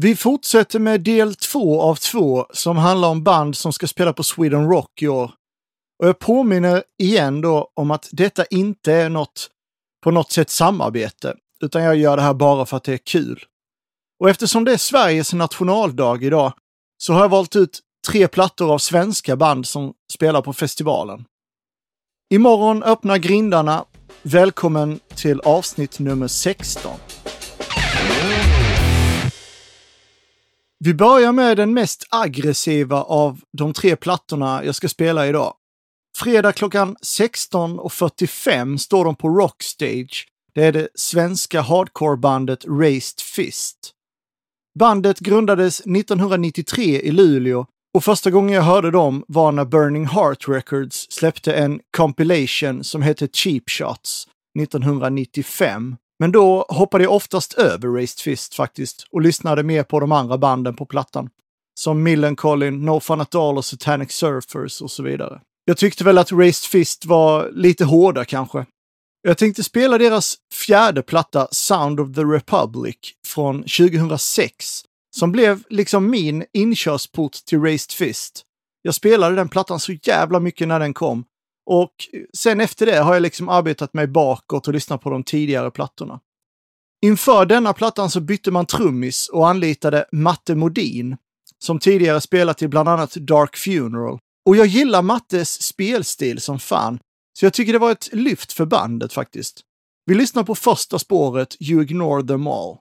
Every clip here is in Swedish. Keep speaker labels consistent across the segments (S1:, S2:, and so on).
S1: Vi fortsätter med del två av två som handlar om band som ska spela på Sweden Rock i år. Och jag påminner igen då om att detta inte är något på något sätt samarbete, utan jag gör det här bara för att det är kul. Och eftersom det är Sveriges nationaldag idag så har jag valt ut tre plattor av svenska band som spelar på festivalen. Imorgon öppnar grindarna. Välkommen till avsnitt nummer 16. Vi börjar med den mest aggressiva av de tre plattorna jag ska spela idag. Fredag klockan 16.45 står de på Rockstage. Det är det svenska hardcorebandet Raised Fist. Bandet grundades 1993 i Luleå och första gången jag hörde dem var när Burning Heart Records släppte en compilation som hette Cheap Shots 1995. Men då hoppade jag oftast över Raised Fist faktiskt och lyssnade mer på de andra banden på plattan. Som Millencolin, No Fun At All och Satanic Surfers och så vidare. Jag tyckte väl att Raised Fist var lite hårda kanske. Jag tänkte spela deras fjärde platta Sound of the Republic från 2006 som blev liksom min inkörsport till Raised Fist. Jag spelade den plattan så jävla mycket när den kom och sen efter det har jag liksom arbetat mig bakåt och lyssnat på de tidigare plattorna. Inför denna plattan så bytte man trummis och anlitade Matte Modin, som tidigare spelat i bland annat Dark Funeral. Och jag gillar Mattes spelstil som fan, så jag tycker det var ett lyft för bandet faktiskt. Vi lyssnar på första spåret You Ignore Them All.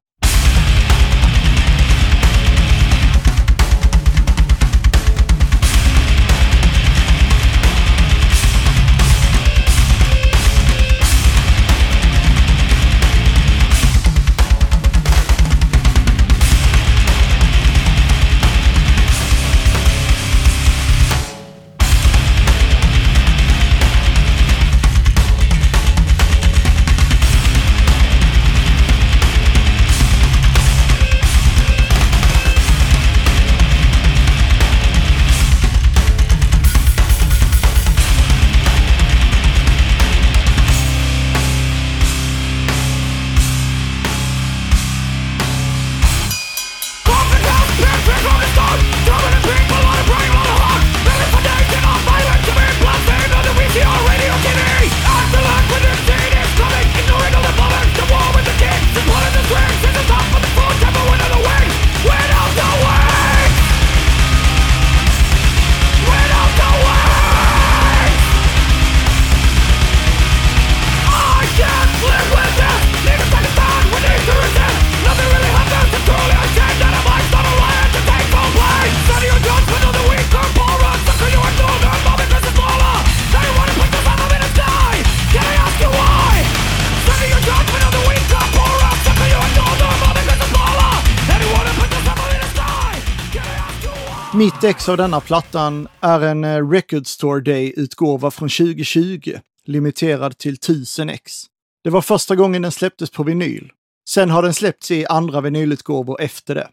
S1: Mitt ex av denna plattan är en eh, Record Store Day-utgåva från 2020, limiterad till 1000 ex. Det var första gången den släpptes på vinyl. Sen har den släppts i andra vinylutgåvor efter det.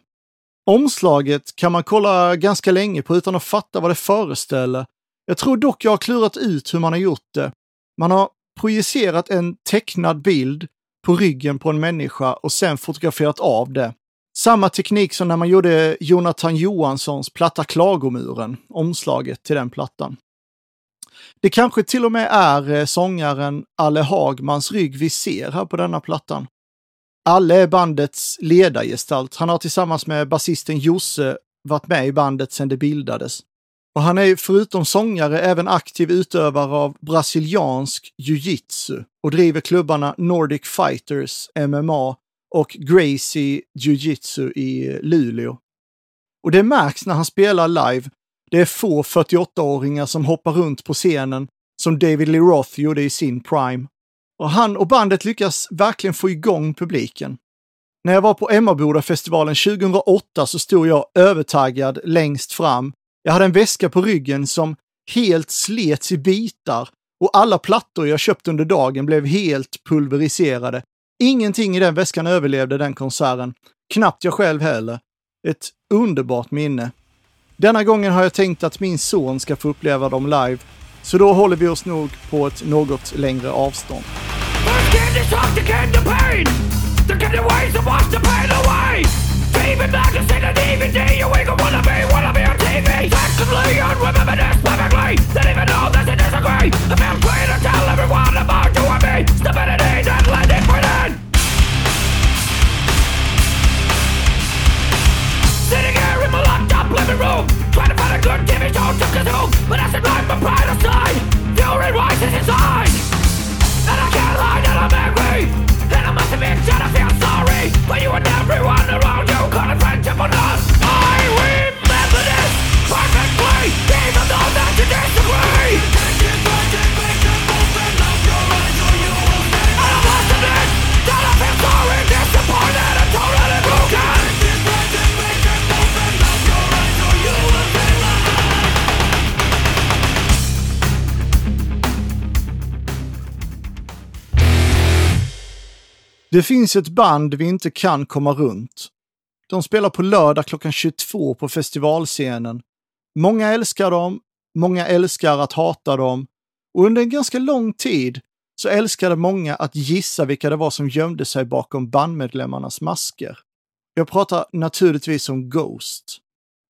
S1: Omslaget kan man kolla ganska länge på utan att fatta vad det föreställer. Jag tror dock jag har klurat ut hur man har gjort det. Man har projicerat en tecknad bild på ryggen på en människa och sen fotograferat av det. Samma teknik som när man gjorde Jonathan Johanssons platta Klagomuren, omslaget till den plattan. Det kanske till och med är eh, sångaren Alle Hagmans rygg vi ser här på denna plattan. Alle är bandets ledargestalt. Han har tillsammans med basisten Josse varit med i bandet sedan det bildades. Och han är förutom sångare även aktiv utövare av brasiliansk jiu-jitsu och driver klubbarna Nordic Fighters, MMA och Gracie Jiu-Jitsu i eh, Luleå. Och det märks när han spelar live. Det är få 48-åringar som hoppar runt på scenen som David Lee Roth gjorde i sin prime. Och han och bandet lyckas verkligen få igång publiken. När jag var på Emmaboda-festivalen 2008 så stod jag övertaggad längst fram. Jag hade en väska på ryggen som helt slets i bitar och alla plattor jag köpt under dagen blev helt pulveriserade Ingenting i den väskan överlevde den konserten. Knappt jag själv heller. Ett underbart minne. Denna gången har jag tänkt att min son ska få uppleva dem live, så då håller vi oss nog på ett något längre avstånd. Even
S2: leave me actively on women perfectly. That even though that they disagree. I feel free to tell everyone about you and me. Stupidity that led in. Prison Sitting here in my locked up living room Trying to find a good TV show to consume But I should my pride aside. Fury rises inside.
S1: Det finns ett band vi inte kan komma runt. De spelar på lördag klockan 22 på festivalscenen. Många älskar dem, många älskar att hata dem och under en ganska lång tid så älskade många att gissa vilka det var som gömde sig bakom bandmedlemmarnas masker. Jag pratar naturligtvis om Ghost.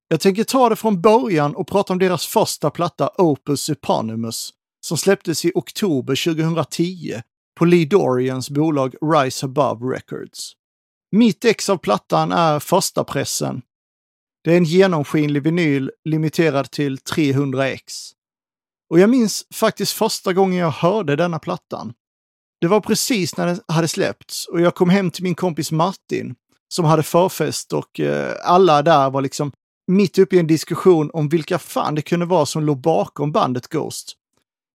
S1: Jag tänker ta det från början och prata om deras första platta Opus Eponymous som släpptes i oktober 2010 på Lee Dorians bolag Rise Above Records. Mitt ex av plattan är första pressen. Det är en genomskinlig vinyl limiterad till 300x. Och jag minns faktiskt första gången jag hörde denna plattan. Det var precis när den hade släppts och jag kom hem till min kompis Martin som hade förfest och eh, alla där var liksom mitt uppe i en diskussion om vilka fan det kunde vara som låg bakom bandet Ghost.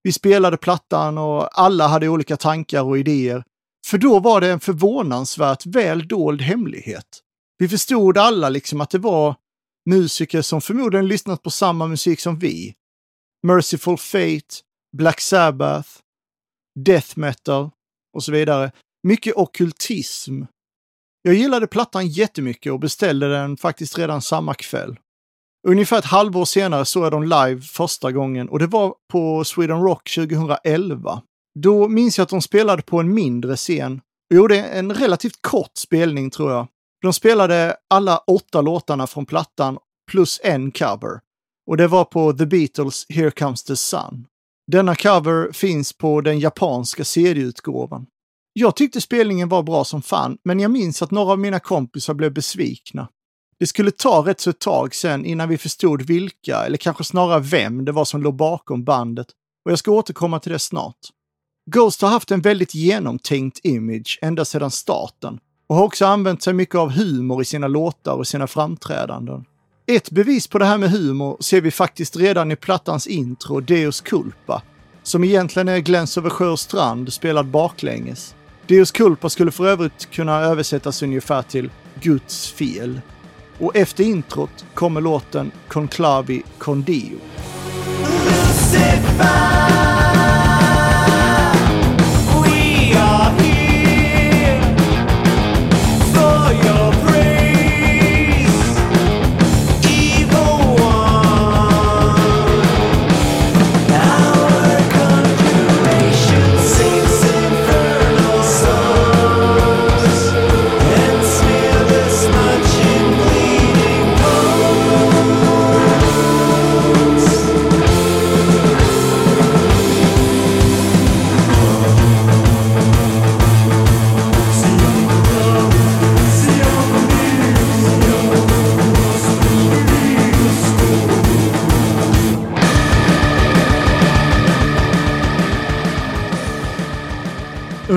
S1: Vi spelade plattan och alla hade olika tankar och idéer. För då var det en förvånansvärt väl dold hemlighet. Vi förstod alla liksom att det var musiker som förmodligen lyssnat på samma musik som vi. Merciful Fate, Black Sabbath, Death Metal och så vidare. Mycket okkultism. Jag gillade plattan jättemycket och beställde den faktiskt redan samma kväll. Ungefär ett halvår senare såg jag dem live första gången och det var på Sweden Rock 2011. Då minns jag att de spelade på en mindre scen och gjorde en relativt kort spelning tror jag. De spelade alla åtta låtarna från plattan plus en cover. Och det var på The Beatles Here Comes the Sun. Denna cover finns på den japanska serieutgåvan. Jag tyckte spelningen var bra som fan, men jag minns att några av mina kompisar blev besvikna. Det skulle ta rätt så ett tag sen innan vi förstod vilka, eller kanske snarare vem det var som låg bakom bandet. Och jag ska återkomma till det snart. Ghost har haft en väldigt genomtänkt image ända sedan starten och har också använt sig mycket av humor i sina låtar och sina framträdanden. Ett bevis på det här med humor ser vi faktiskt redan i plattans intro, Deus Culpa, som egentligen är Gläns över sjö och strand spelad baklänges. Deus Culpa skulle för övrigt kunna översättas ungefär till Guds fel. Och efter introt kommer låten Conclavi Condio.
S2: Lucifer.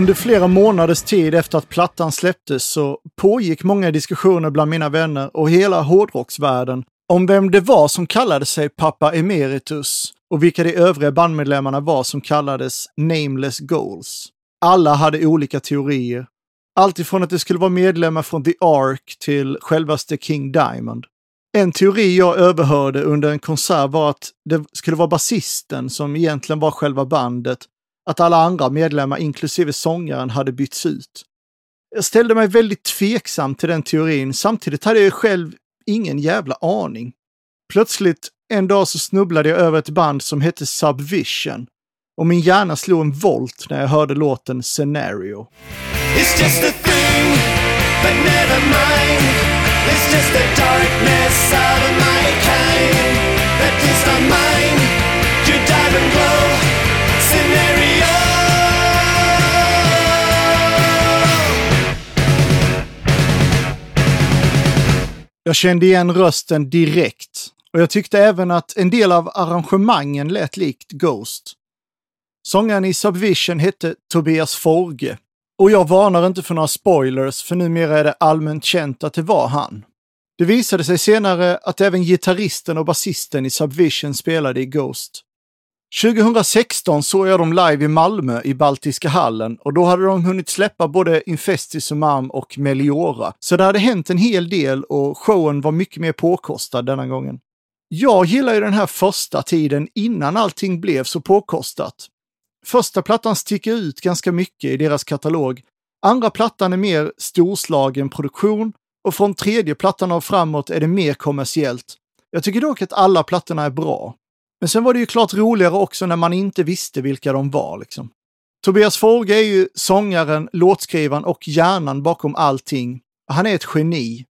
S1: Under flera månaders tid efter att plattan släpptes så pågick många diskussioner bland mina vänner och hela hårdrocksvärlden om vem det var som kallade sig pappa emeritus och vilka de övriga bandmedlemmarna var som kallades nameless goals. Alla hade olika teorier. Alltifrån att det skulle vara medlemmar från The Ark till självaste King Diamond. En teori jag överhörde under en konsert var att det skulle vara basisten som egentligen var själva bandet att alla andra medlemmar, inklusive sångaren, hade bytts ut. Jag ställde mig väldigt tveksam till den teorin, samtidigt hade jag själv ingen jävla aning. Plötsligt en dag så snubblade jag över ett band som hette Subvision och min hjärna slog en volt när jag hörde låten Scenario.
S2: It's just a thing, but never mind. It's just the darkness of my kind. That is not mine.
S1: Jag kände igen rösten direkt Och jag tyckte även att en del av arrangemangen lät likt Ghost. Sångaren i Subvision hette Tobias Forge. Och jag varnar inte för några spoilers, för numera är det allmänt känt att det var han. Det visade sig senare att även gitarristen och basisten i Subvision spelade i Ghost. 2016 såg jag dem live i Malmö i Baltiska hallen och då hade de hunnit släppa både Infestis Umam och Meliora. Så det hade hänt en hel del och showen var mycket mer påkostad denna gången. Jag gillar ju den här första tiden innan allting blev så påkostat. Första plattan sticker ut ganska mycket i deras katalog. Andra plattan är mer storslagen produktion och från tredje plattan och framåt är det mer kommersiellt. Jag tycker dock att alla plattorna är bra. Men sen var det ju klart roligare också när man inte visste vilka de var. Liksom. Tobias Forge är ju sångaren, låtskrivaren och hjärnan bakom allting. Han är ett geni.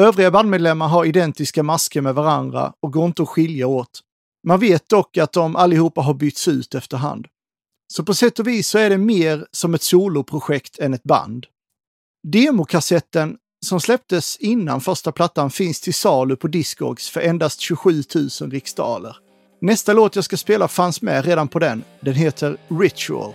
S1: Övriga bandmedlemmar har identiska masker med varandra och går inte att skilja åt. Man vet dock att de allihopa har bytts ut efterhand. Så på sätt och vis så är det mer som ett soloprojekt än ett band. Demokassetten som släpptes innan första plattan finns till salu på Discogs för endast 27 000 riksdaler. Nästa låt jag ska spela fanns med redan på den. Den heter Ritual.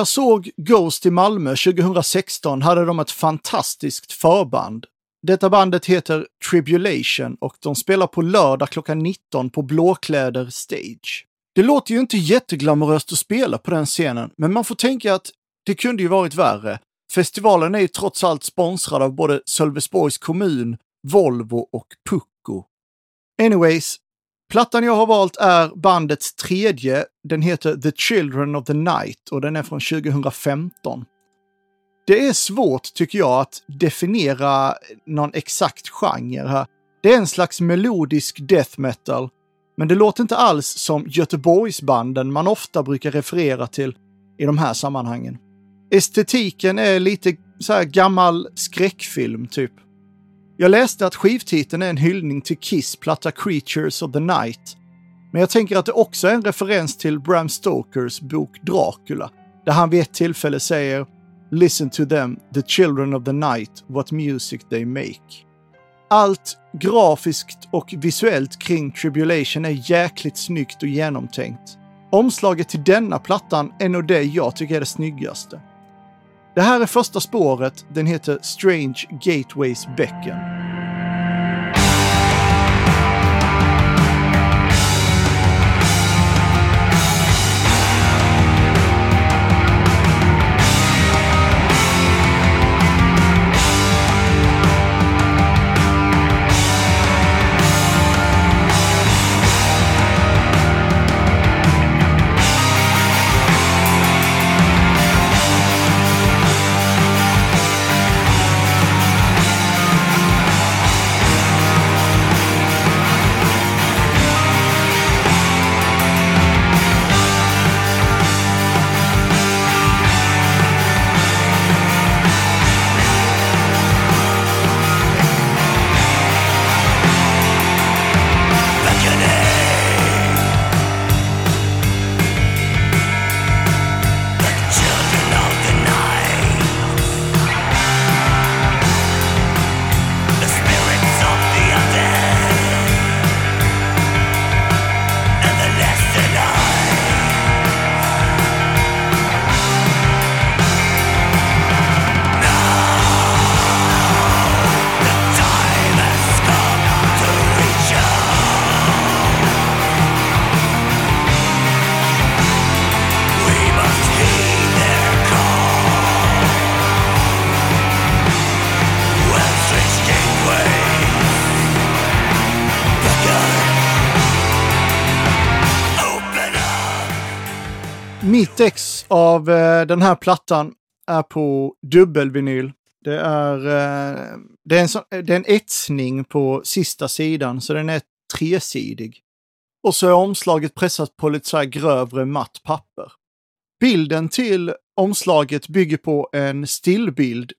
S1: Jag såg Ghost i Malmö 2016 hade de ett fantastiskt förband. Detta bandet heter Tribulation och de spelar på lördag klockan 19 på Blåkläder Stage. Det låter ju inte jätteglamoröst att spela på den scenen, men man får tänka att det kunde ju varit värre. Festivalen är ju trots allt sponsrad av både Sölvesborgs kommun, Volvo och Pucko. Anyways, Plattan jag har valt är bandets tredje. Den heter The Children of the Night och den är från 2015. Det är svårt, tycker jag, att definiera någon exakt genre här. Det är en slags melodisk death metal, men det låter inte alls som Göteborgsbanden man ofta brukar referera till i de här sammanhangen. Estetiken är lite så här gammal skräckfilm, typ. Jag läste att skivtiteln är en hyllning till Kiss platta Creatures of the Night. Men jag tänker att det också är en referens till Bram Stokers bok Dracula, där han vid ett tillfälle säger “Listen to them, the children of the night, what music they make”. Allt grafiskt och visuellt kring Tribulation är jäkligt snyggt och genomtänkt. Omslaget till denna plattan är nog det jag tycker är det snyggaste. Det här är första spåret, den heter Strange
S3: Gateways-bäcken.
S1: Mitt ex av eh, den här plattan är på dubbelvinyl. Det är, eh, det, är en sån, det är en etsning på sista sidan, så den är tresidig. Och så är omslaget pressat på lite så här grövre matt papper. Bilden till omslaget bygger på en stillbild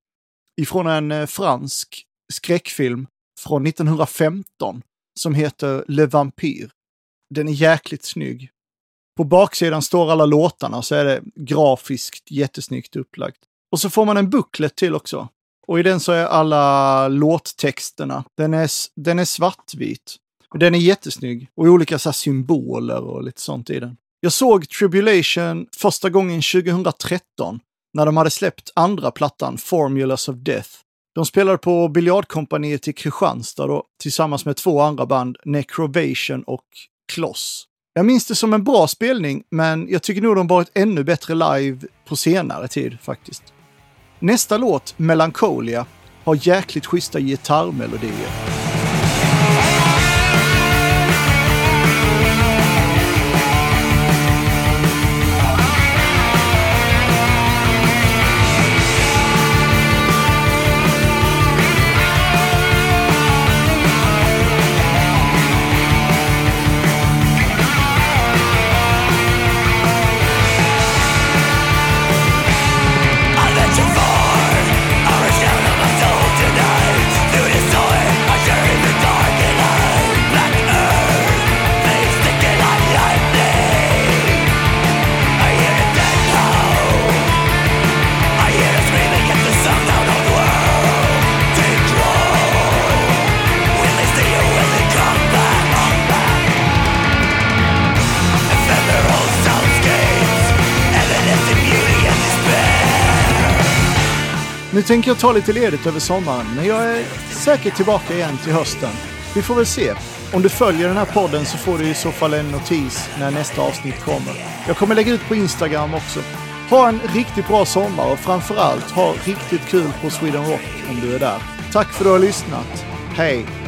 S1: ifrån en eh, fransk skräckfilm från 1915 som heter Le Vampire. Den är jäkligt snygg. På baksidan står alla låtarna så är det grafiskt jättesnyggt upplagt. Och så får man en booklet till också. Och i den så är alla låttexterna. Den är, den är svartvit. Den är jättesnygg. Och olika så symboler och lite sånt i den. Jag såg Tribulation första gången 2013 när de hade släppt andra plattan, Formulas of Death. De spelade på Biljardkompaniet i Kristianstad då, tillsammans med två andra band, Necrovation och Kloss. Jag minns det som en bra spelning, men jag tycker nog de varit ännu bättre live på senare tid faktiskt. Nästa låt, Melancholia, har jäkligt schyssta gitarrmelodier. Tänker jag ta lite ledigt över sommaren, men jag är säkert tillbaka igen till hösten. Vi får väl se. Om du följer den här podden så får du i så fall en notis när nästa avsnitt kommer. Jag kommer lägga ut på Instagram också. Ha en riktigt bra sommar och framförallt ha riktigt kul på Sweden Rock om du är där. Tack för att du har lyssnat. Hej!